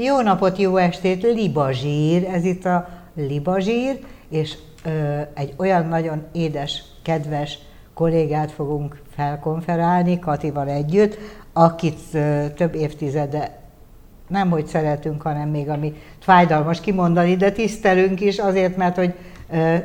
Jó napot, jó estét, Libazsír, ez itt a Libazsír, és ö, egy olyan nagyon édes, kedves kollégát fogunk felkonferálni Katival együtt, akit ö, több évtizede nem hogy szeretünk, hanem még ami fájdalmas kimondani, de tisztelünk is azért, mert hogy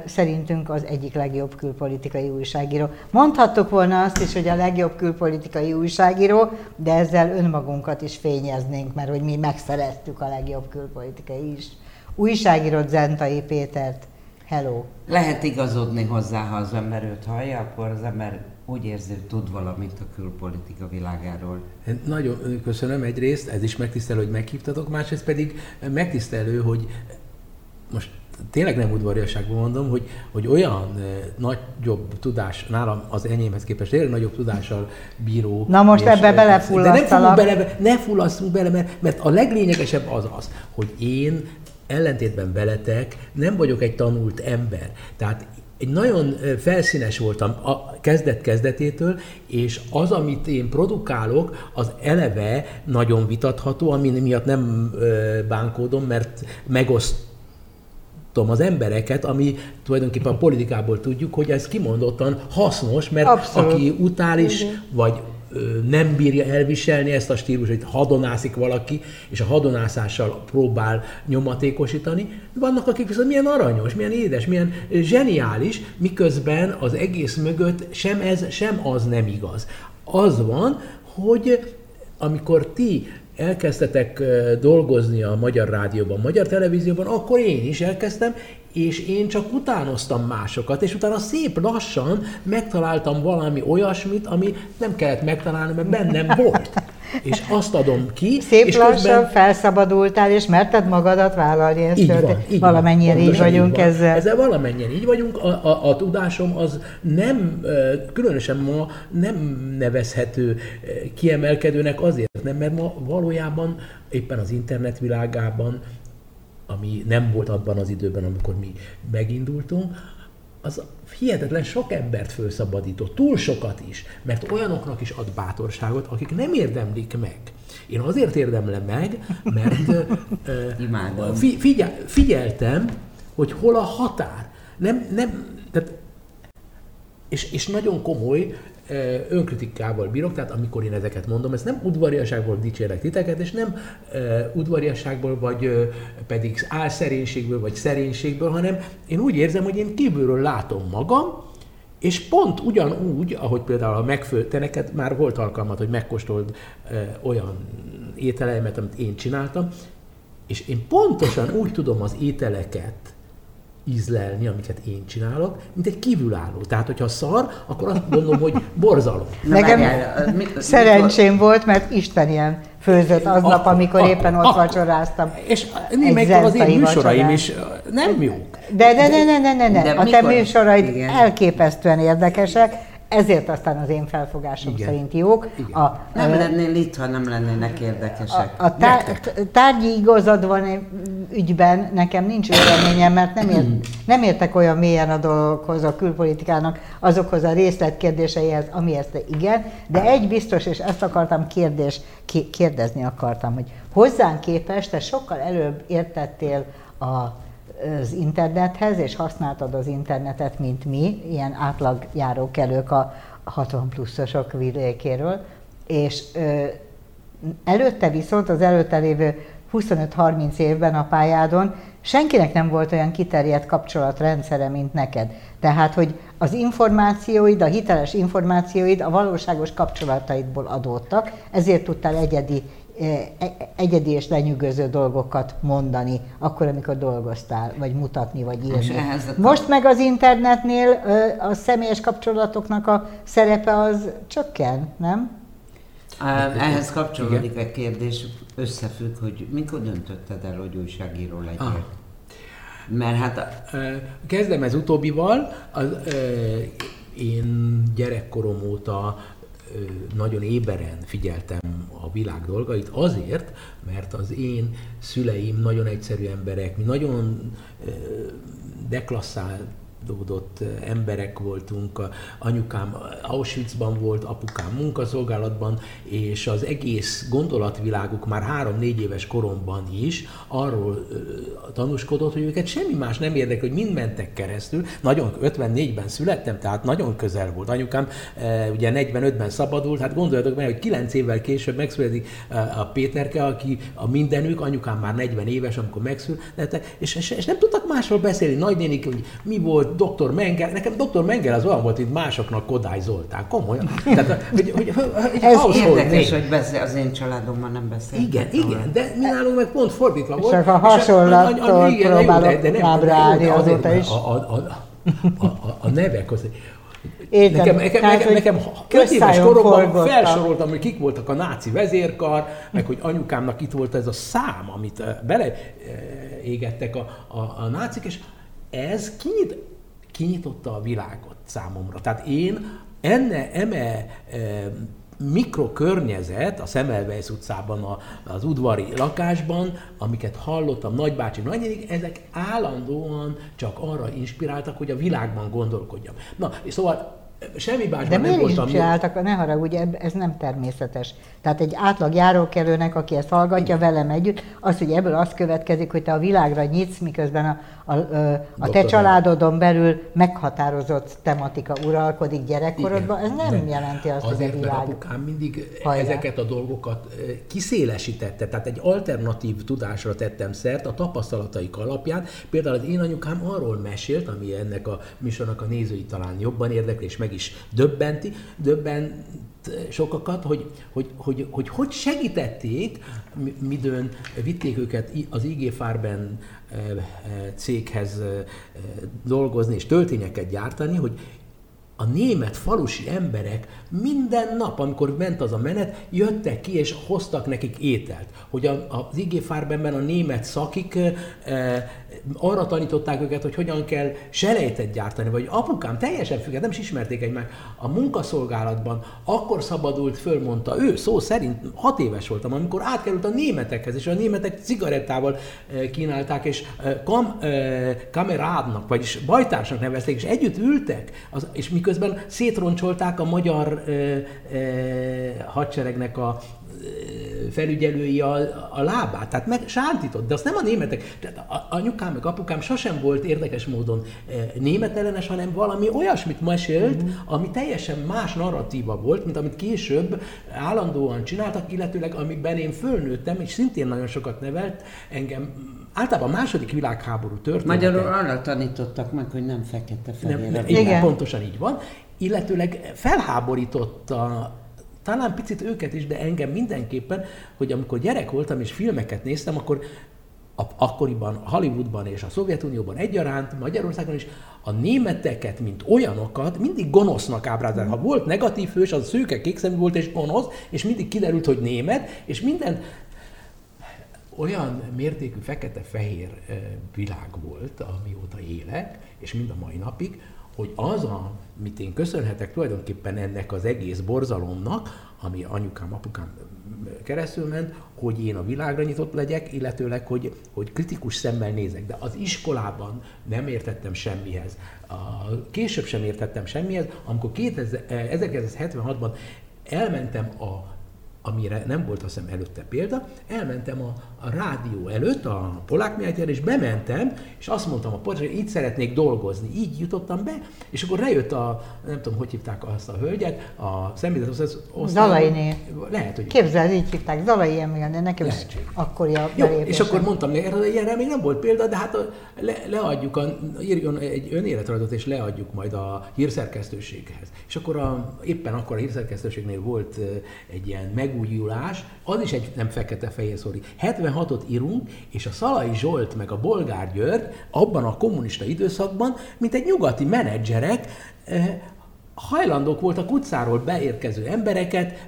szerintünk az egyik legjobb külpolitikai újságíró. Mondhattuk volna azt is, hogy a legjobb külpolitikai újságíró, de ezzel önmagunkat is fényeznénk, mert hogy mi megszereztük a legjobb külpolitikai is. Újságírót Zentai Pétert. Hello! Lehet igazodni hozzá, ha az ember őt hallja, akkor az ember úgy érzi, hogy tud valamit a külpolitika világáról. Nagyon köszönöm egyrészt, ez is megtisztelő, hogy meghívtatok, másrészt pedig megtisztelő, hogy most tényleg nem udvariasságban mondom, hogy, hogy olyan nagyobb tudás, nálam az enyémhez képest tényleg nagyobb tudással bíró. Na most ebbe belefullasztalak. De nem bele, ne fullasszunk bele, mert, mert a leglényegesebb az az, hogy én ellentétben veletek nem vagyok egy tanult ember. Tehát egy nagyon felszínes voltam a kezdet kezdetétől, és az, amit én produkálok, az eleve nagyon vitatható, ami miatt nem bánkódom, mert megoszt az embereket, ami tulajdonképpen a politikából tudjuk, hogy ez kimondottan hasznos, mert Abszolút. aki utál is, uh-huh. vagy nem bírja elviselni ezt a stílus, hogy hadonászik valaki, és a hadonászással próbál nyomatékosítani. Vannak, akik viszont milyen aranyos, milyen édes, milyen zseniális, miközben az egész mögött sem ez, sem az nem igaz. Az van, hogy amikor ti elkezdtetek dolgozni a Magyar Rádióban, Magyar Televízióban, akkor én is elkezdtem, és én csak utánoztam másokat, és utána szép lassan megtaláltam valami olyasmit, ami nem kellett megtalálni, mert bennem volt. És azt adom ki. Szép és lassan közben... felszabadultál, és merted magadat vállalni ezt. Így van, így valamennyien van, így vagyunk így van. ezzel. Ezzel valamennyien így vagyunk. A, a, a tudásom az nem, különösen ma nem nevezhető kiemelkedőnek azért nem, mert ma valójában éppen az internet világában ami nem volt abban az időben, amikor mi megindultunk, az hihetetlen sok embert felszabadított, túl sokat is, mert olyanoknak is ad bátorságot, akik nem érdemlik meg. Én azért érdemlem meg, mert Imádom. figyel, figyeltem, hogy hol a határ. Nem, nem, tehát, és, és nagyon komoly önkritikával bírok, tehát amikor én ezeket mondom, ez nem udvariasságból dicsérek titeket, és nem udvariasságból, vagy pedig álszerénységből, vagy szerénységből, hanem én úgy érzem, hogy én kívülről látom magam, és pont ugyanúgy, ahogy például a megfő, te neked már volt alkalmat, hogy megkóstold olyan ételeimet, amit én csináltam, és én pontosan úgy tudom az ételeket ízlelni, amiket én csinálok, mint egy kívülálló. Tehát, hogyha szar, akkor azt mondom, hogy borzalom. Nekem szerencsém volt, mert Isten ilyen főzött aznap, amikor akkor, éppen ott akkor, vacsoráztam. És némelyikor az én műsoraim is nem jók. De, de, de, de, de, de, de. de a te műsoraid elképesztően érdekesek, ezért aztán az én felfogásom Igen. szerint jók. Igen. A, nem uh, lennél itt, ha nem lennének érdekesek. A, a tár, tárgyi igazad van ügyben, nekem nincs véleményem, mert nem, ért, nem értek olyan mélyen a dolgokhoz, a külpolitikának, azokhoz a részletkérdéseihez, amihez te igen, de egy biztos, és ezt akartam kérdés, kérdezni akartam, hogy hozzánk képest te sokkal előbb értettél a az internethez, és használtad az internetet, mint mi, ilyen átlagjárókelők a 60 pluszosok vidékéről, és ö, előtte viszont az előtte lévő 25-30 évben a pályádon senkinek nem volt olyan kiterjedt kapcsolatrendszere, mint neked. Tehát, hogy az információid, a hiteles információid a valóságos kapcsolataidból adódtak, ezért tudtál egyedi egyedi és lenyűgöző dolgokat mondani, akkor, amikor dolgoztál, vagy mutatni, vagy írni. Most meg az internetnél a személyes kapcsolatoknak a szerepe az csökken, nem? Ehhez kapcsolódik egy kérdés, összefügg, hogy mikor döntötted el, hogy újságíró legyél? Ah. Mert hát... Kezdem ez utóbbival. Az, én gyerekkorom óta nagyon éberen figyeltem a világ dolgait, azért, mert az én szüleim nagyon egyszerű emberek, mi nagyon deklasszált elfogadódott emberek voltunk. Anyukám Auschwitzban volt, apukám munkaszolgálatban, és az egész gondolatviláguk már három-négy éves koromban is arról tanúskodott, hogy őket semmi más nem érdekel, hogy mind mentek keresztül. Nagyon 54-ben születtem, tehát nagyon közel volt. Anyukám ugye 45-ben szabadult, hát gondoljatok meg, hogy 9 évvel később megszületik a Péterke, aki a mindenük, anyukám már 40 éves, amikor megszületett, és, és, és nem tudtak másról beszélni. Nagynénik, hogy mi volt, doktor Mengel, nekem doktor Mengel az olyan volt, mint másoknak Kodály Zoltán, komolyan. Tehát, hogy, hogy, hogy, Ez érdekes, hogy beszél, az én családommal nem beszél. Igen, igen, de mi nálunk meg pont fordítva volt. Csak a hasonlattól próbálok ábrálni azóta is. A, a, a, a, a nevek, az, Értem. Nekem, nekem, nekem, nekem 5 éves koromban felsoroltam, hogy kik voltak a náci vezérkar, meg hogy anyukámnak itt volt ez a szám, amit beleégettek a, a, a nácik, és ez kinyit, kinyitotta a világot számomra. Tehát én enne, eme e, mikrokörnyezet a Szemelweis utcában, a, az udvari lakásban, amiket hallottam nagybácsi, nagynénik, ezek állandóan csak arra inspiráltak, hogy a világban gondolkodjam. Na, és szóval semmi másban De nem voltam. De csináltak, ne haragudj, ez nem természetes. Tehát egy átlag járókelőnek, aki ezt hallgatja velem együtt, az, hogy ebből az következik, hogy te a világra nyitsz, miközben a, a, a, a te családodon belül meghatározott tematika uralkodik gyerekkorodban, ez nem, nem jelenti azt, Azért, hogy a világ... apukám mindig hajrá. ezeket a dolgokat kiszélesítette, tehát egy alternatív tudásra tettem szert a tapasztalataik alapján. Például az én anyukám arról mesélt, ami ennek a műsornak a nézői talán jobban érdekli, és meg is döbbenti, döbben sokakat, hogy hogy, hogy, hogy, hogy segítették, midőn vitték őket az IG Farben céghez dolgozni és töltényeket gyártani, hogy a német falusi emberek minden nap, amikor ment az a menet, jöttek ki és hoztak nekik ételt. Hogy a, az IG Farbenben a német szakik e, arra tanították őket, hogy hogyan kell selejtet gyártani, vagy apukám teljesen függet, nem is ismerték egymást. A munkaszolgálatban akkor szabadult föl, mondta ő, szó szerint hat éves voltam, amikor átkerült a németekhez, és a németek cigarettával kínálták, és kam, kamerádnak, vagyis bajtársnak nevezték, és együtt ültek, az, és miközben szétroncsolták a magyar hadseregnek a felügyelői a, a lábát, tehát meg sántított, de azt nem a németek, tehát a, anyukám meg apukám sosem volt érdekes módon e, német ellenes, hanem valami olyasmit mesélt, mm. ami teljesen más narratíva volt, mint amit később állandóan csináltak, illetőleg amikben én fölnőttem, és szintén nagyon sokat nevelt engem általában a második világháború történt. Magyarul arra tanítottak meg, hogy nem fekete-fehér. Nem, igen, pontosan így van. Illetőleg felháborította talán picit őket is, de engem mindenképpen, hogy amikor gyerek voltam és filmeket néztem, akkor a, akkoriban Hollywoodban és a Szovjetunióban egyaránt, Magyarországon is a németeket, mint olyanokat mindig gonosznak ábrázolták. Ha volt negatív hős, az szőke kékszemű volt és gonosz, és mindig kiderült, hogy német, és minden olyan mértékű fekete-fehér világ volt, amióta élek, és mind a mai napig, hogy az, amit én köszönhetek tulajdonképpen ennek az egész borzalomnak, ami anyukám, apukám keresztül ment, hogy én a világra nyitott legyek, illetőleg, hogy, hogy kritikus szemmel nézek. De az iskolában nem értettem semmihez. Később sem értettem semmihez, amikor 1976-ban elmentem a amire nem volt azt hiszem előtte példa, elmentem a, a rádió előtt, a Polák Miátyára, és bementem, és azt mondtam a portásra, hogy így szeretnék dolgozni. Így jutottam be, és akkor rejött a, nem tudom, hogy hívták azt a hölgyet, a személyzet osztályban. Zalainé. Lehet, hogy... Képzeld, így hívták, Zalai Emil, de nekem is akkor a Jó, és akkor mondtam, hogy erre, ilyenre még nem volt példa, de hát le, leadjuk, a, írjon egy önéletrajzot, és leadjuk majd a hírszerkesztőséghez. És akkor a, éppen akkor a hírszerkesztőségnél volt egy ilyen meg megújulás, az is egy nem fekete-fehér szóri. 76-ot írunk, és a Szalai Zsolt meg a Bolgár György abban a kommunista időszakban, mint egy nyugati menedzserek, eh, hajlandók voltak utcáról beérkező embereket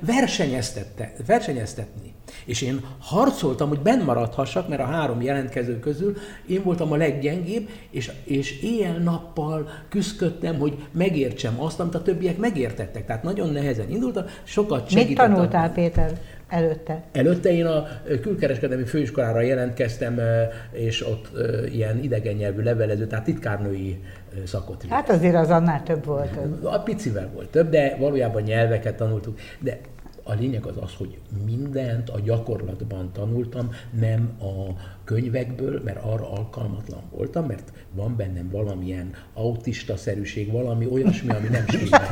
versenyeztetni. És én harcoltam, hogy benn maradhassak, mert a három jelentkező közül én voltam a leggyengébb, és, és éjjel-nappal küzdöttem, hogy megértsem azt, amit a többiek megértettek. Tehát nagyon nehezen indultam, sokat segítettem. Mit tanultál, Péter? Előtte. Előtte én a külkereskedelmi főiskolára jelentkeztem, és ott ilyen idegen nyelvű levelező, tehát titkárnői szakot írtam. Hát azért az annál több volt. A picivel volt több, de valójában nyelveket tanultuk. De a lényeg az az, hogy mindent a gyakorlatban tanultam, nem a könyvekből, mert arra alkalmatlan voltam, mert van bennem valamilyen autista-szerűség, valami olyasmi, ami nem stimmel.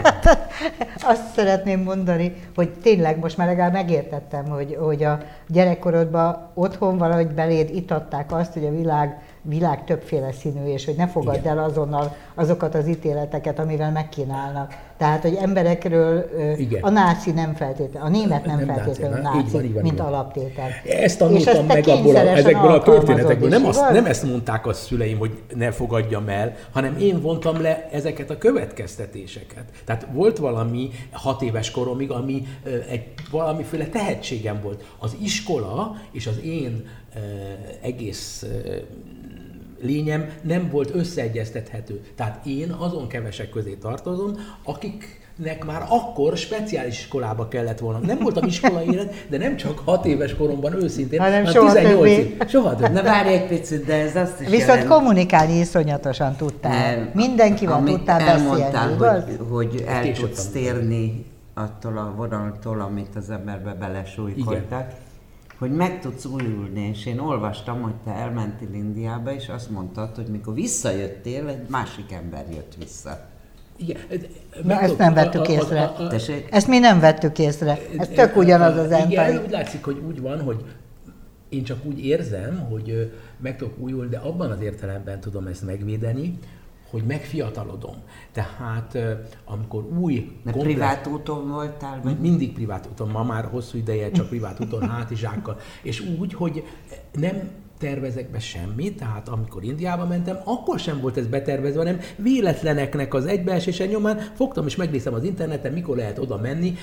Azt szeretném mondani, hogy tényleg most már legalább megértettem, hogy, hogy a gyerekkorodban otthon valahogy beléd itatták azt, hogy a világ világ többféle színű, és hogy ne fogadd Igen. el azonnal azokat az ítéleteket, amivel megkínálnak. Tehát, hogy emberekről Igen. a náci nem feltétlenül, a német nem, nem feltétlenül náci, náci van, mint van. alaptétel. Ezt tanultam meg abból a, ezekből a történetekből. Nem, azt, nem ezt mondták a szüleim, hogy ne fogadjam el, hanem én vontam le ezeket a következtetéseket. Tehát volt valami hat éves koromig, ami egy valamiféle tehetségem volt. Az iskola és az én egész lényem nem volt összeegyeztethető. Tehát én azon kevesek közé tartozom, akik nek már akkor speciális iskolába kellett volna. Nem voltam iskolai élet, de nem csak hat éves koromban őszintén, hanem soha 18 év. Soha többé. Na várj egy picit, de ez azt is Viszont jelent. kommunikálni iszonyatosan tudtál. Nem, Mindenkivel tudtál beszélni, hogy, hogy el tudsz térni attól a vonaltól, amit az emberbe belesújkoltak. Igen hogy meg tudsz újulni, és én olvastam, hogy te elmentél Indiába, és azt mondtad, hogy mikor visszajöttél, egy másik ember jött vissza. Igen. Na, ezt nem vettük észre. A, a, a, ezt mi nem vettük észre. Ez tök ugyanaz az ember. Igen, úgy látszik, hogy úgy van, hogy én csak úgy érzem, hogy meg tudok újulni, de abban az értelemben tudom ezt megvédeni, hogy megfiatalodom. Tehát amikor új... De komplex... privát úton voltál? Vagy? Mindig privát úton, ma már hosszú ideje csak privát úton, hátizsákkal. És úgy, hogy nem tervezek be semmit, tehát amikor Indiába mentem, akkor sem volt ez betervezve, hanem véletleneknek az egybeesése nyomán fogtam és megnéztem az interneten, mikor lehet oda menni,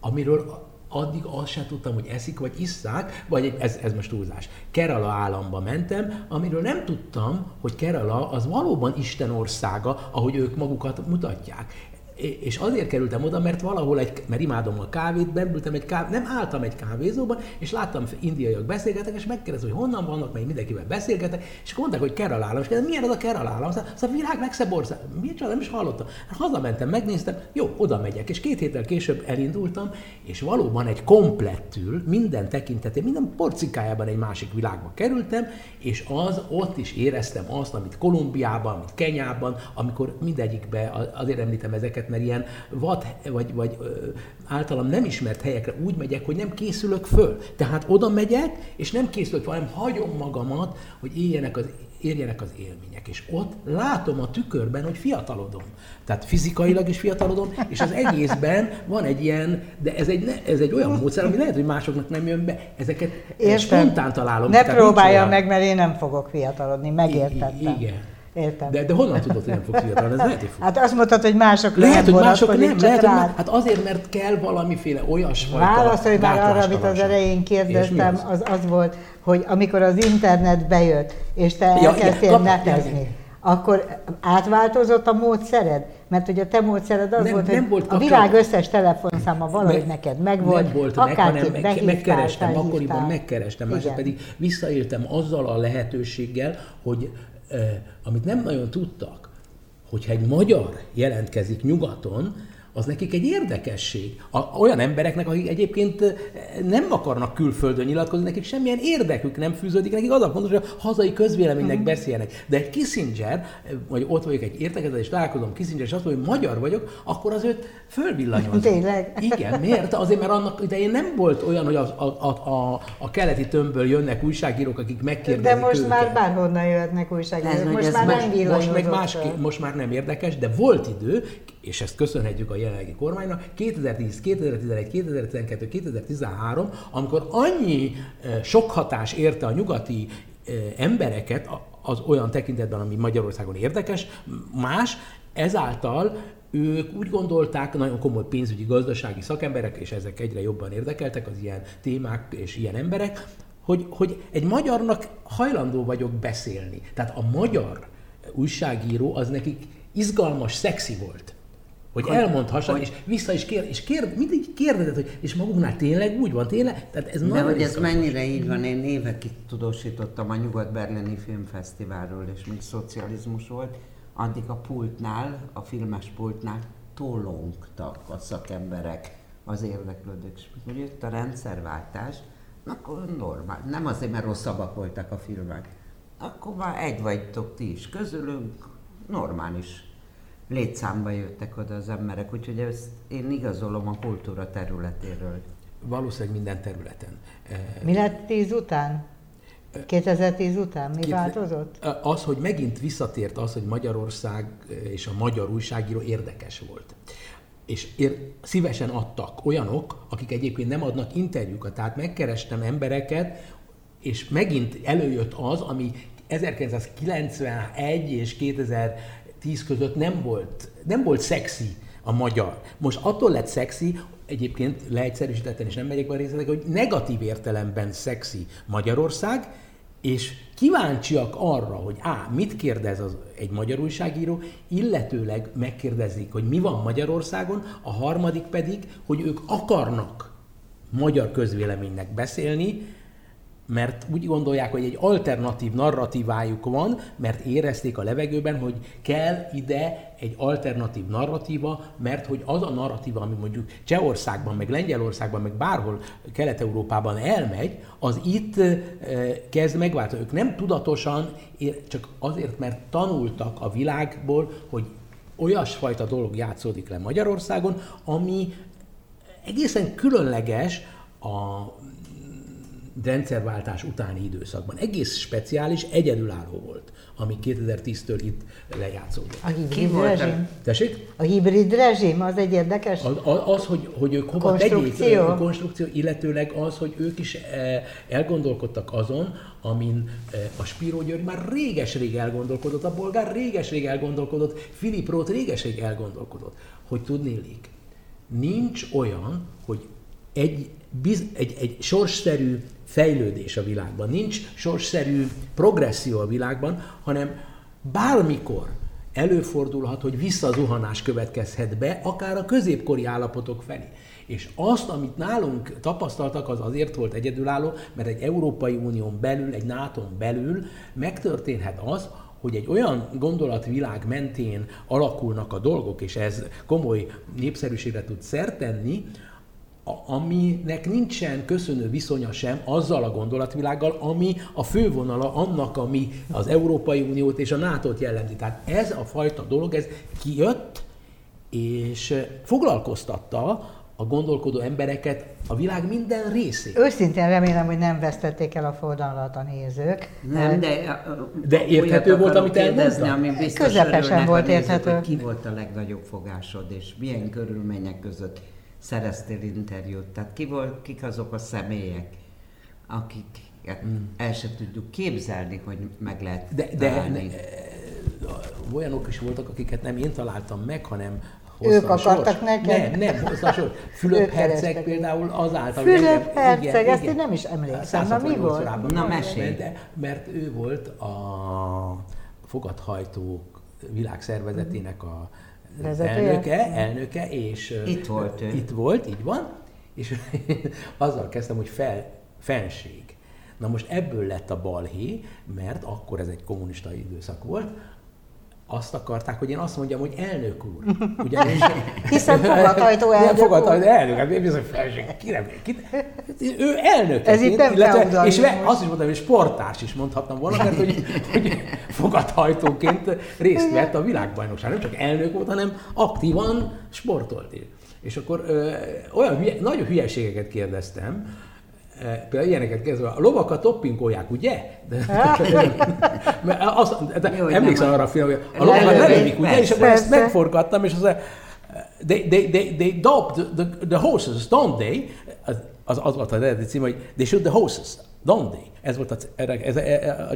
amiről addig azt sem tudtam, hogy eszik vagy isszák, vagy ez, ez most túlzás. Kerala államba mentem, amiről nem tudtam, hogy Kerala az valóban Isten országa, ahogy ők magukat mutatják és azért kerültem oda, mert valahol egy, mert imádom a kávét, beültem egy kávé, nem álltam egy kávézóban, és láttam indiaiak beszélgetek, és megkérdeztem, hogy honnan vannak, mert mindenkivel beszélgetek, és akkor mondták, hogy Kerala állam, és kérdeztem, milyen az a Kerala állam? Az a világ legszebb ország. Miért nem is hallottam? Hát hazamentem, megnéztem, jó, oda megyek, és két héttel később elindultam, és valóban egy komplettül, minden tekintetén, minden porcikájában egy másik világba kerültem, és az ott is éreztem azt, amit Kolumbiában, amit Kenyában, amikor mindegyikbe, azért említem ezeket, helyeket, mert ilyen vad, vagy, vagy ö, általam nem ismert helyekre úgy megyek, hogy nem készülök föl. Tehát oda megyek, és nem készülök föl, hanem hagyom magamat, hogy éljenek az érjenek az élmények. És ott látom a tükörben, hogy fiatalodom. Tehát fizikailag is fiatalodom, és az egészben van egy ilyen, de ez egy, ez egy olyan módszer, ami lehet, hogy másoknak nem jön be. Ezeket Értem. spontán találom. Ne próbálja meg, mert én nem fogok fiatalodni, megértettem. igen. Értem. De, de honnan tudod, hogy nem fogsz fiatal? Ez lehet, hogy fog. Hát azt mondtad, hogy mások lehet, hogy mások nem, lehet, hogy nem. Hát azért, mert kell valamiféle olyasfajta Válaszolj már arra, amit az elején kérdeztem, az? az az volt, hogy amikor az internet bejött, és te ja, elkezdtél ja, netezni, ja, akkor átváltozott a módszered? Mert hogy a te módszered az nem, volt, nem hogy volt a világ összes telefonszáma valahogy me, neked megvolt, nem volt meg, hanem meg, megkerestem, akkoriban megkerestem, mások pedig visszaéltem azzal a lehetőséggel, hogy amit nem nagyon tudtak, hogyha egy magyar jelentkezik nyugaton, az nekik egy érdekesség. A, olyan embereknek, akik egyébként eh, nem akarnak külföldön nyilatkozni, nekik semmilyen érdekük nem fűződik, nekik az a fontos, hogy a hazai közvéleménynek beszéljenek. De egy Kissinger, vagy ott vagyok egy értekezet, és találkozom Kissinger, és azt mondja, hogy magyar vagyok, akkor az őt fölvillanyozza. Tényleg? Igen, miért? Azért, mert annak idején nem volt olyan, hogy a, a, a, a keleti tömbből jönnek újságírók, akik megkérdezik De most őket. már bárhonnan jöhetnek újságírók, most már nem most meg más, most már nem érdekes, de volt idő, és ezt köszönhetjük a jelenlegi kormánynak, 2010, 2011, 2012, 2013, amikor annyi eh, sok hatás érte a nyugati eh, embereket, az olyan tekintetben, ami Magyarországon érdekes, más, ezáltal ők úgy gondolták, nagyon komoly pénzügyi, gazdasági szakemberek, és ezek egyre jobban érdekeltek, az ilyen témák és ilyen emberek, hogy, hogy egy magyarnak hajlandó vagyok beszélni. Tehát a magyar újságíró az nekik izgalmas, szexi volt hogy, hogy elmondhassad, hogy, és vissza is kér, és kér, mindig kérdezed, hogy és magunknál tényleg úgy van, tényleg? Tehát ez De hogy ez mennyire így van, én évekig tudósítottam a Nyugat-Berlini Filmfesztiválról, és még szocializmus volt, addig a pultnál, a filmes pultnál tolongtak a szakemberek az érdeklődők, és hogy jött a rendszerváltás, akkor normál, nem azért, mert rosszabbak voltak a filmek, akkor már egy vagytok ti is közülünk, normális létszámba jöttek oda az emberek, úgyhogy ezt én igazolom a kultúra területéről. Valószínűleg minden területen. Mi lett tíz után? 2010 után mi Két, változott? Az, hogy megint visszatért az, hogy Magyarország és a magyar újságíró érdekes volt. És ér, szívesen adtak olyanok, akik egyébként nem adnak interjúkat. Tehát megkerestem embereket, és megint előjött az, ami 1991 és 2010 között nem volt, nem volt szexi a magyar. Most attól lett szexi, egyébként leegyszerűsítetten és nem megyek be a részletek, hogy negatív értelemben szexi Magyarország, és kíváncsiak arra, hogy á, mit kérdez az egy magyar újságíró, illetőleg megkérdezik, hogy mi van Magyarországon, a harmadik pedig, hogy ők akarnak magyar közvéleménynek beszélni, mert úgy gondolják, hogy egy alternatív narratívájuk van, mert érezték a levegőben, hogy kell ide egy alternatív narratíva, mert hogy az a narratíva, ami mondjuk Csehországban, meg Lengyelországban, meg bárhol Kelet-Európában elmegy, az itt kezd megváltozni. Ők nem tudatosan, csak azért, mert tanultak a világból, hogy olyasfajta dolog játszódik le Magyarországon, ami egészen különleges a rendszerváltás utáni időszakban. Egész speciális, egyedülálló volt, ami 2010-től itt lejátszódott. A hibrid rezsim? Tessék? A hibrid rezsim, az egy érdekes Az, az hogy, hogy ők hova konstrukció. a konstrukció, illetőleg az, hogy ők is eh, elgondolkodtak azon, amin eh, a Spiró György már réges-rég elgondolkodott, a bolgár réges-rég elgondolkodott, Filip Roth réges-rég elgondolkodott, hogy tudnélik, nincs olyan, hogy egy, biz, egy, egy sorsszerű fejlődés a világban, nincs sorsszerű progresszió a világban, hanem bármikor előfordulhat, hogy visszazuhanás következhet be, akár a középkori állapotok felé. És azt, amit nálunk tapasztaltak, az azért volt egyedülálló, mert egy Európai Unión belül, egy nato belül megtörténhet az, hogy egy olyan gondolatvilág mentén alakulnak a dolgok, és ez komoly népszerűségre tud szertenni, aminek nincsen köszönő viszonya sem azzal a gondolatvilággal, ami a fővonala annak, ami az Európai Uniót és a NATO-t jellemzi. Tehát ez a fajta dolog, ez kijött, és foglalkoztatta a gondolkodó embereket a világ minden részén. Őszintén remélem, hogy nem vesztették el a fordalat a nézők. Nem, de, de érthető volt, amit elmondtam? Ami biztos Közepesen volt nézők, érthető. Hogy ki volt a legnagyobb fogásod, és milyen körülmények között szereztél interjút. Tehát ki volt, kik azok a személyek, akik mm. el sem tudjuk képzelni, hogy meg lehet de, de ne, olyanok is voltak, akiket nem én találtam meg, hanem ők akartak neked? Nem, nem, hozzá sor. Fülöp Herceg például azáltal... Fülöp Herceg, ezt én nem is emlékszem. Na mi volt? Na mesélj. Mert ő volt a fogadhajtók világszervezetének a Vezetője? elnöke, elnöke, és itt volt ő. Itt volt, így van, és azzal kezdtem, hogy fel, fenség. Na most ebből lett a balhé, mert akkor ez egy kommunista időszak volt, azt akarták, hogy én azt mondjam, hogy elnök úr. Ugyanis, Hiszen fogadhajtó elnök fogadhajtó elnök, hát bizony felség, ki nem, ki, ő elnök. Ez itt nem illetve, És ve, azt is mondtam, hogy sportárs is mondhattam volna, mert hogy, hogy fogadhajtóként részt vett a világbajnokság. Nem csak elnök volt, hanem aktívan sportolt. És akkor ö, olyan hülye, nagyon hülyeségeket kérdeztem, például ilyeneket kezdve, a lovakat toppinkolják, ugye? De, mert az, de, Jó, emlékszem arra a filmre, hogy a lovakat lelövik, ugye? És akkor ezt megforgattam, és az they, they, they, they dope the, the, the horses, don't they? Az, az, az volt az eredeti cím, hogy they shoot the horses, don't they? Ez volt a, ez, a, a,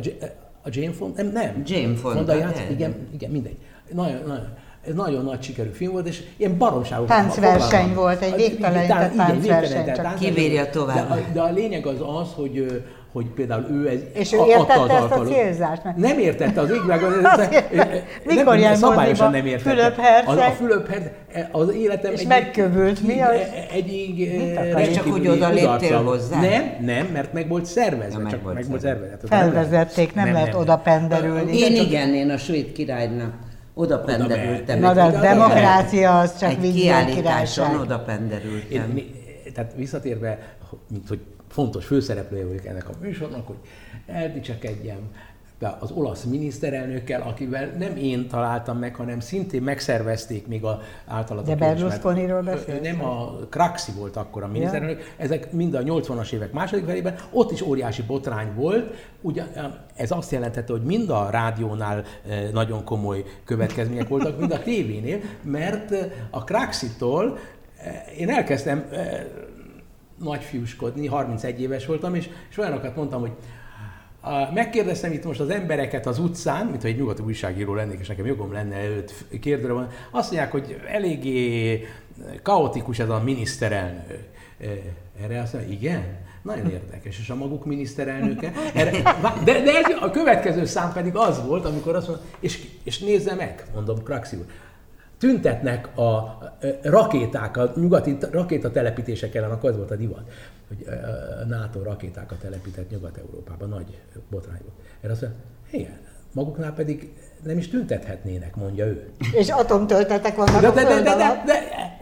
a Jane Fonda, nem, nem. Jane Fonda. Fonda játszik, igen, igen, mindegy. Nagyon, nagyon. Ez nagyon nagy sikerű film volt, és ilyen baromságos. Táncverseny volt, egy végtelenített táncverseny. Kivírja tovább. De, de a lényeg az az, hogy hogy például ő ez És ő értette ezt a célzást? Nem értette az égvilág, Mikor nem, szabályosan nem értette. Fülöp az, a Fülöp az életem és egy, megkövült, mi az? Egyik és csak úgy oda léptél hozzá? Nem, nem, mert meg volt szervezve. Ja, csak meg volt szervezve. Felvezették, nem, nem lehet oda penderülni. Én igen, én a svéd királynak oda penderültem. Na, de a demokrácia az csak egy kiállításon oda penderültem. Én, tehát visszatérve, mint hogy fontos főszereplője vagyok ennek a műsornak, hogy eldicsekedjem az olasz miniszterelnökkel, akivel nem én találtam meg, hanem szintén megszervezték még a általatok. De Berlusconiról beszélt? Nem, a Craxi volt akkor a miniszterelnök, ja. ezek mind a 80-as évek második felében, ott is óriási botrány volt, Ugyan, ez azt jelentette, hogy mind a rádiónál nagyon komoly következmények voltak, mind a tévénél, mert a Craxi-tól én elkezdtem nagyfiúskodni, 31 éves voltam, és, és olyanokat mondtam, hogy megkérdeztem itt most az embereket az utcán, mint egy nyugati újságíró lennék, és nekem jogom lenne őt kérdőre van, azt mondják, hogy eléggé kaotikus ez a miniszterelnök. Erre azt mondja, igen? Nagyon érdekes. És a maguk miniszterelnöke. Erre, de, de ez, a következő szám pedig az volt, amikor azt mondja, és, és nézze meg, mondom Kraxi úr, tüntetnek a rakéták, a nyugati rakétatelepítések ellen, akkor ez volt a divat, hogy a NATO rakétákat telepített Nyugat-Európában, nagy botrány volt. Erre azt mondja, igen, maguknál pedig nem is tüntethetnének, mondja ő. És atomtöltetek vannak de, a de, de, de, de, de,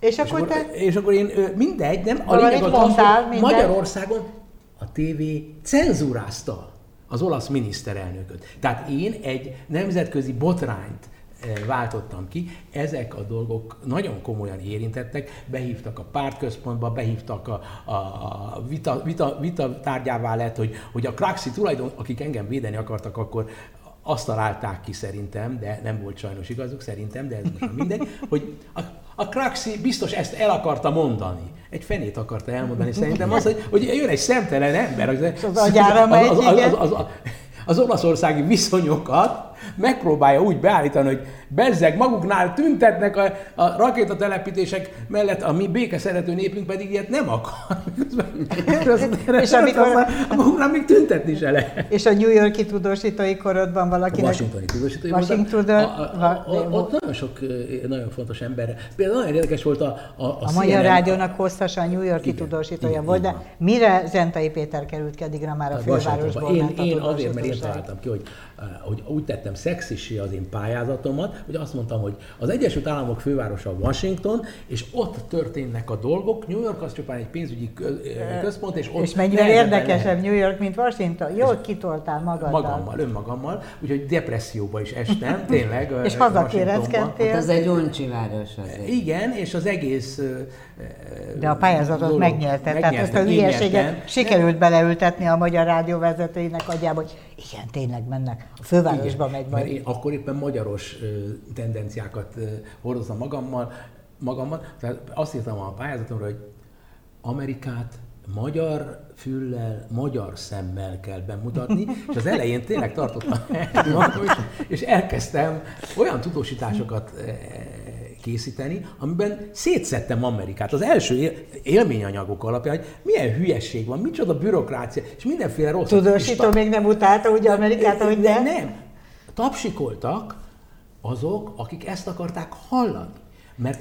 és, és akkor, te... És akkor én mindegy, nem? A lényeg az, az, hogy Magyarországon a TV cenzúrázta az olasz miniszterelnököt. Tehát én egy nemzetközi botrányt váltottam ki. Ezek a dolgok nagyon komolyan érintettek, behívtak a pártközpontba, behívtak a, a, a vita, vita, vita tárgyává lett, hogy, hogy a Kraxi tulajdon, akik engem védeni akartak, akkor azt találták ki szerintem, de nem volt sajnos igazuk szerintem, de ez most mindegy, hogy a, a Kraxi biztos ezt el akarta mondani. Egy fenét akarta elmondani szerintem, az, hogy, hogy jön egy szemtelen ember. Az, az megy, az, az, az, az, az, az olaszországi viszonyokat megpróbálja úgy beállítani, hogy bezzeg maguknál tüntetnek a, a rakétatelepítések mellett, a mi békeszerető népünk pedig ilyet nem akar. és amikor... Maguknál még tüntetni se lehet. És a New Yorki tudósítói korodban valakinek... A Washingtoni tudósítói Washington, a, a, a, a, ott nagyon sok nagyon fontos ember. Például nagyon érdekes volt a... A, a, a Magyar Rádiónak hosszasan New Yorki igen, tudósítója igen, volt, de mire Zentai Péter került ki addigra már a fővárosból? Én, én azért, mert én találtam ki, hogy hogy úgy tettem szexisé az én pályázatomat, hogy azt mondtam, hogy az Egyesült Államok fővárosa Washington, és ott történnek a dolgok, New York az csupán egy pénzügyi központ, és ott... És mennyivel érdekesebb. New York, mint Washington? Jól kitoltál magaddal. Magammal, önmagammal, úgyhogy depresszióba is estem, tényleg. és hazakéreckedtél. Hát ez egy uncsi város azért. Igen, és az egész de a pályázatot megnyerte, tehát ezt a hülyeséget sikerült beleültetni a Magyar Rádió vezetőinek agyába, hogy igen, tényleg mennek, a fővárosba igen, megy majd. Mert én akkor éppen magyaros tendenciákat hordozom magammal, magammal, tehát azt írtam a pályázatomra, hogy Amerikát magyar füllel, magyar szemmel kell bemutatni, és az elején tényleg tartottam. És elkezdtem olyan tudósításokat készíteni, amiben szétszettem Amerikát. Az első élményanyagok alapján, hogy milyen hülyeség van, micsoda bürokrácia, és mindenféle rossz. Tudósító még nem utálta ugye Amerikát, hogy nem? Nem. Tapsikoltak azok, akik ezt akarták hallani. Mert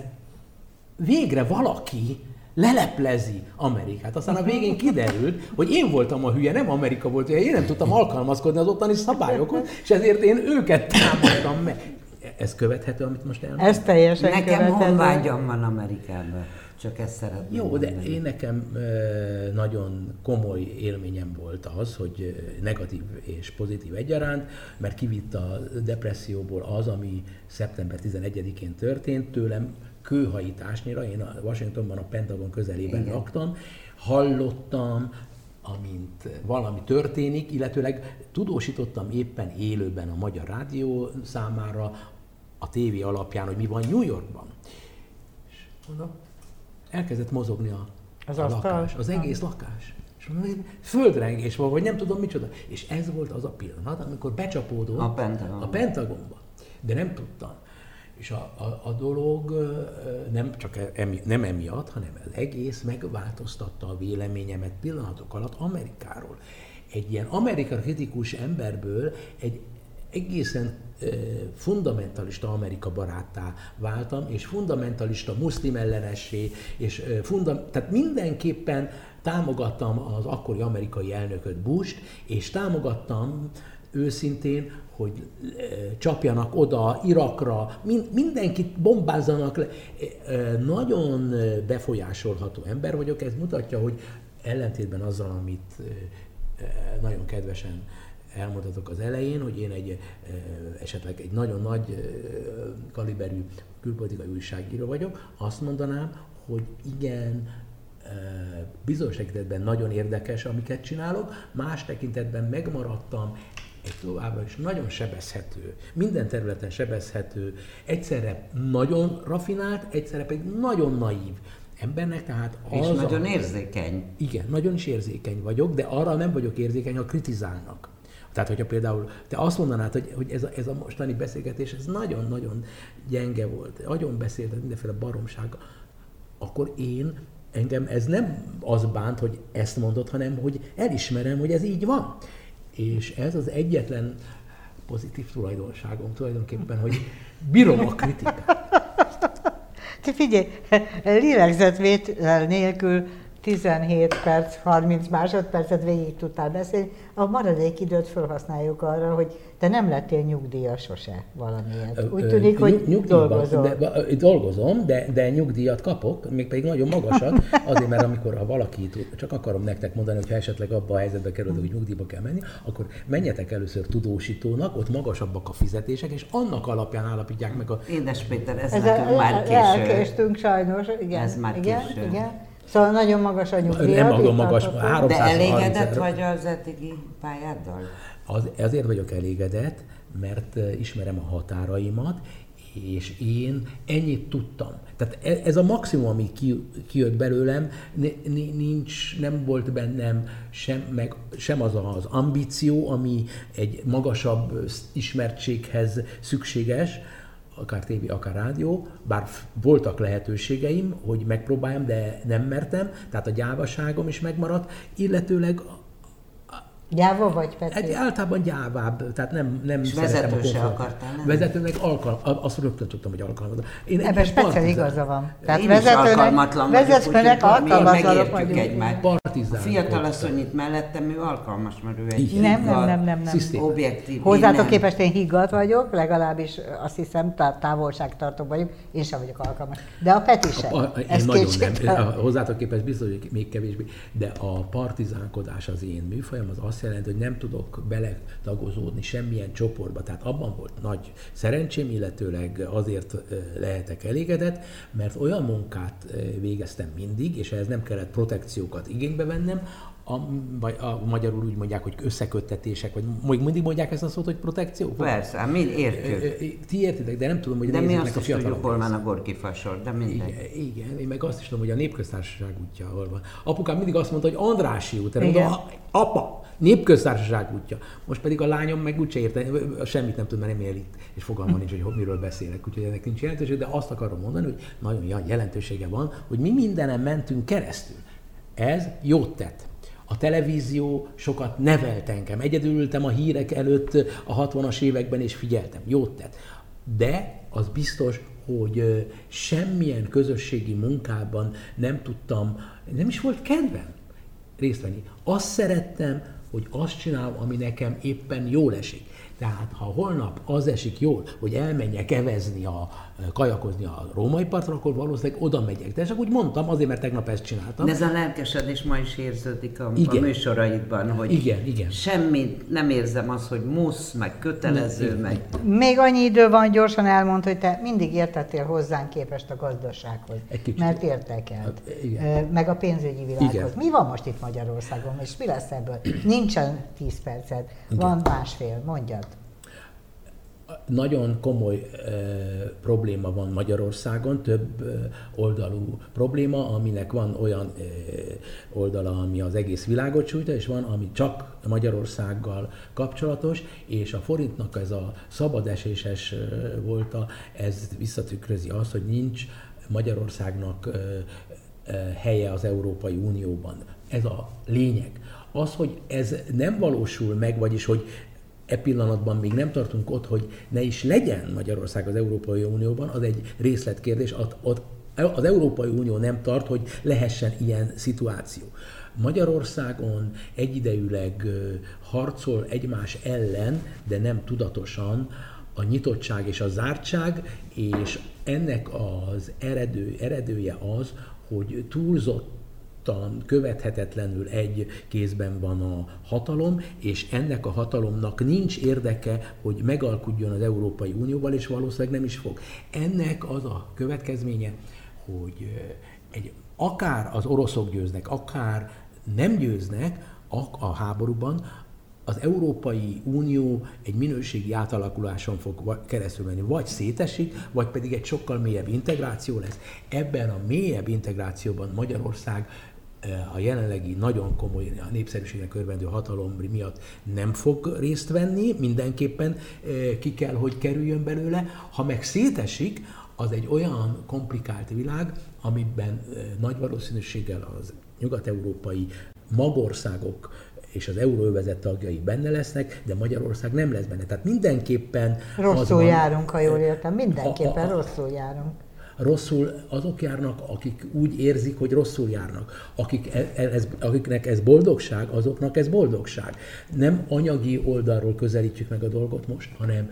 végre valaki leleplezi Amerikát. Aztán a végén kiderült, hogy én voltam a hülye, nem Amerika volt, én nem tudtam alkalmazkodni az ottani szabályokhoz, és ezért én őket támadtam meg ez követhető, amit most elmondtam? Ez teljesen Nekem követhető. honvágyam van Amerikában. Csak ezt szeretném Jó, mondani. de én nekem nagyon komoly élményem volt az, hogy negatív és pozitív egyaránt, mert kivitt a depresszióból az, ami szeptember 11-én történt tőlem, kőhajításnyira, én a Washingtonban a Pentagon közelében Igen. laktam, hallottam, amint valami történik, illetőleg tudósítottam éppen élőben a Magyar Rádió számára a tévé alapján, hogy mi van New Yorkban. És mondom, elkezdett mozogni a, az a lakás, az egész lakás. És mondom, földrengés van, vagy nem tudom micsoda. És ez volt az a pillanat, amikor becsapódott a, Pentagon. a Pentagonba. De nem tudtam. És a, a, a dolog nem csak e, emi, nem emiatt, hanem az egész megváltoztatta a véleményemet pillanatok alatt Amerikáról. Egy ilyen Amerika kritikus emberből egy egészen fundamentalista Amerika baráttá váltam, és fundamentalista muszlim ellenessé, és funda, tehát mindenképpen támogattam az akkori amerikai elnököt Bush-t, és támogattam őszintén, hogy csapjanak oda Irakra, mindenkit bombázzanak le. Nagyon befolyásolható ember vagyok, ez mutatja, hogy ellentétben azzal, amit nagyon kedvesen elmondhatok az elején, hogy én egy esetleg egy nagyon nagy kaliberű külpolitikai újságíró vagyok, azt mondanám, hogy igen, bizonyos tekintetben nagyon érdekes, amiket csinálok, más tekintetben megmaradtam egy továbbra is nagyon sebezhető, minden területen sebezhető, egyszerre nagyon rafinált, egyszerre pedig nagyon naív embernek, tehát az És nagyon a... érzékeny. Igen, nagyon is érzékeny vagyok, de arra nem vagyok érzékeny, ha kritizálnak. Tehát, hogyha például te azt mondanád, hogy, hogy ez, a, ez a mostani beszélgetés, ez nagyon-nagyon gyenge volt, nagyon beszélted mindenféle baromság, akkor én, engem ez nem az bánt, hogy ezt mondod, hanem hogy elismerem, hogy ez így van. És ez az egyetlen pozitív tulajdonságom tulajdonképpen, hogy bírom a kritikát. Te figyelj, lélegzetvétel nélkül 17 perc, 30 másodpercet végig tudtál beszélni, a maradék időt felhasználjuk arra, hogy te nem lettél nyugdíjas sose valamiért. Úgy tűnik, hogy Nyug, dolgozol. De, dolgozom, de, de nyugdíjat kapok, még pedig nagyon magasat, azért, mert amikor ha valaki, csak akarom nektek mondani, hogy ha esetleg abba a helyzetbe kerül, hogy nyugdíjba kell menni, akkor menjetek először tudósítónak, ott magasabbak a fizetések, és annak alapján állapítják meg a... Édes Péter, ez, ez nekünk a, már késő. Elkéstünk sajnos, igen. Ez már igen, késő. Igen. Szóval nagyon magas a nyugdíj. Nem nagyon magas, 300 De elégedett vagy az eddigi pályáddal? Az, ezért vagyok elégedett, mert ismerem a határaimat, és én ennyit tudtam. Tehát e, ez a maximum, ami kijött belőlem, nincs, nem volt bennem sem, meg, sem az az ambíció, ami egy magasabb ismertséghez szükséges, akár tévé, akár rádió, bár voltak lehetőségeim, hogy megpróbáljam, de nem mertem, tehát a gyávaságom is megmaradt, illetőleg Gyáva vagy, Petri? Egy, általában gyávább, tehát nem, nem És vezető se akartál, nem? Vezetőnek alkalm, azt rögtön tudtam, hogy alkalmazom. Én Ebben speciál igaza van. Tehát Én vezetőnek, alkalmatlan vezetőnek alkalmatlanok vagyunk. egymást. Partizán. A fiatal asszony itt mellettem, ő alkalmas, mert ő egy nem, nem, nem, nem, nem. objektív. Hozzátok képest én higgadt vagyok, legalábbis azt hiszem, távolságtartó vagyok, én sem vagyok alkalmas. De a Peti sem. A, a, én nagyon nem, hozzátok képest biztos, hogy még kevésbé, de a partizánkodás az én műfajom, az azt jelenti, hogy nem tudok beletagozódni semmilyen csoportba. Tehát abban volt nagy szerencsém, illetőleg azért lehetek elégedett, mert olyan munkát végeztem mindig, és ehhez nem kellett protekciókat igénybe vennem, a, vagy a, magyarul úgy mondják, hogy összeköttetések, vagy még mindig mondják ezt a szót, hogy protekció? Persze, mi értjük. Ti értitek, de nem tudom, hogy De mi azt a is tudjuk, hol van a Gorki fasor, de mindegy. Igen, igen, én meg azt is tudom, hogy a népköztársaság útja hol van. Apukám mindig azt mondta, hogy Andrási út. Mondta, apa, népköztársaság útja. Most pedig a lányom meg úgyse érte, semmit nem tud, mert nem él itt, és fogalma nincs, hogy miről beszélek, úgyhogy ennek nincs jelentősége, de azt akarom mondani, hogy nagyon jelentősége van, hogy mi mindenem mentünk keresztül. Ez jót tett. A televízió sokat nevelt engem. Egyedül ültem a hírek előtt a 60-as években, és figyeltem. Jót tett. De az biztos, hogy semmilyen közösségi munkában nem tudtam, nem is volt kedvem részt venni. Azt szerettem, hogy azt csinálom, ami nekem éppen jól esik. Tehát ha holnap az esik jól, hogy elmenjek evezni, a, kajakozni a római partra, akkor valószínűleg oda megyek. De csak úgy mondtam, azért, mert tegnap ezt csináltam. De ez a lelkesedés ma is érződik a, igen. a műsoraidban, hogy igen, igen. semmit nem érzem az, hogy musz, meg kötelező, ne, meg... Még annyi idő van, gyorsan elmond, hogy te mindig értettél hozzánk képest a gazdasághoz. Mert értekelt. Hát, igen. Meg a pénzügyi világhoz. Igen. Mi van most itt Magyarországon, és mi lesz ebből? Nincsen 10 percet, van másfél, mondjad nagyon komoly e, probléma van Magyarországon, több e, oldalú probléma, aminek van olyan e, oldala, ami az egész világot sújtja, és van, ami csak Magyarországgal kapcsolatos, és a forintnak ez a szabadeséses volta, ez visszatükrözi azt, hogy nincs Magyarországnak helye az Európai Unióban. Ez a lényeg. Az, hogy ez nem valósul meg, vagyis hogy e pillanatban még nem tartunk ott, hogy ne is legyen Magyarország az Európai Unióban, az egy részletkérdés. Az Európai Unió nem tart, hogy lehessen ilyen szituáció. Magyarországon egyidejűleg harcol egymás ellen, de nem tudatosan a nyitottság és a zártság, és ennek az eredő, eredője az, hogy túlzott követhetetlenül egy kézben van a hatalom, és ennek a hatalomnak nincs érdeke, hogy megalkudjon az Európai Unióval, és valószínűleg nem is fog. Ennek az a következménye, hogy egy, akár az oroszok győznek, akár nem győznek a, a háborúban, az Európai Unió egy minőségi átalakuláson fog keresztül menni. Vagy szétesik, vagy pedig egy sokkal mélyebb integráció lesz. Ebben a mélyebb integrációban Magyarország a jelenlegi nagyon komoly a népszerűségnek örvendő hatalom miatt nem fog részt venni, mindenképpen eh, ki kell, hogy kerüljön belőle. Ha meg szétesik, az egy olyan komplikált világ, amiben eh, nagy valószínűséggel az nyugat-európai magországok és az euróövezet tagjai benne lesznek, de Magyarország nem lesz benne. Tehát mindenképpen... Rosszul van, járunk, ha jól értem, mindenképpen a, a, rosszul járunk. Rosszul azok járnak, akik úgy érzik, hogy rosszul járnak. Akik e, e, ez, akiknek ez boldogság, azoknak ez boldogság. Nem anyagi oldalról közelítjük meg a dolgot most, hanem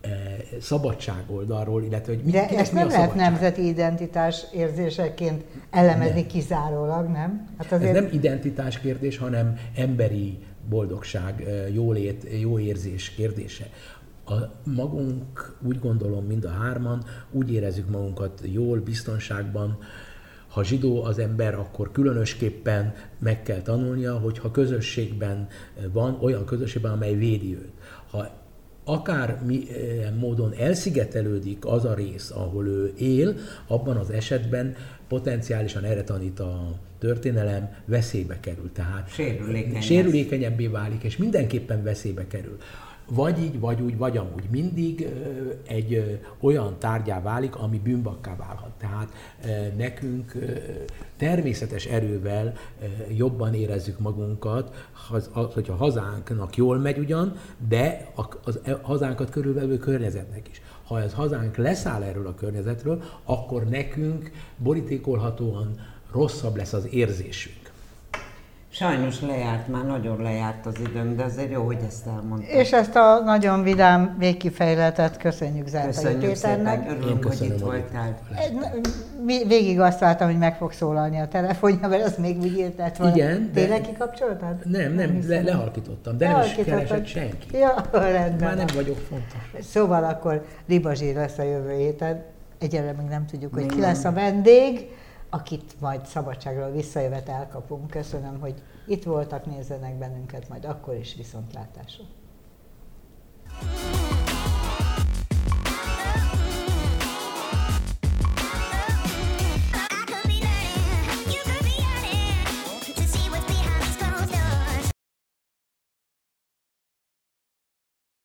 E, szabadság oldalról, illetve hogy De ezt nem lehet nemzeti identitás érzéseként elemezni nem. kizárólag, nem? Hát azért... Ez nem identitás kérdés, hanem emberi boldogság, jólét, jó érzés kérdése. A magunk, úgy gondolom, mind a hárman, úgy érezzük magunkat jól, biztonságban, ha zsidó az ember, akkor különösképpen meg kell tanulnia, hogy ha közösségben van, olyan közösségben, amely védi őt. Ha akár milyen módon elszigetelődik az a rész, ahol ő él, abban az esetben potenciálisan erre tanít a történelem, veszélybe kerül. Tehát Sérülékeny sérülékenyebbé válik, és mindenképpen veszélybe kerül vagy így, vagy úgy, vagy amúgy mindig egy olyan tárgyá válik, ami bűnbakká válhat. Tehát nekünk természetes erővel jobban érezzük magunkat, hogyha hazánknak jól megy ugyan, de a e, hazánkat körülvevő környezetnek is. Ha ez hazánk leszáll erről a környezetről, akkor nekünk borítékolhatóan rosszabb lesz az érzésünk. Sajnos lejárt, már nagyon lejárt az időnk, de azért jó, hogy ezt elmondtam. És ezt a nagyon vidám végkifejletet köszönjük Zártai Köszönjük Péternek. szépen, örülünk, hogy itt voltál. Végig azt vártam, hogy meg fog szólalni a telefonja, mert azt még úgy írtett volna. Igen. Tényleg kikapcsoltad? Nem, nem, nem le, lehalkítottam, de nem is keresett senki. Ja, rendben. Már nem vagyok fontos. Szóval akkor Ribazsír lesz a jövő héten. Egyelőre még nem tudjuk, hogy ki lesz a vendég akit majd szabadságról visszajövet elkapunk. Köszönöm, hogy itt voltak, nézzenek bennünket majd akkor is viszontlátásra. thank you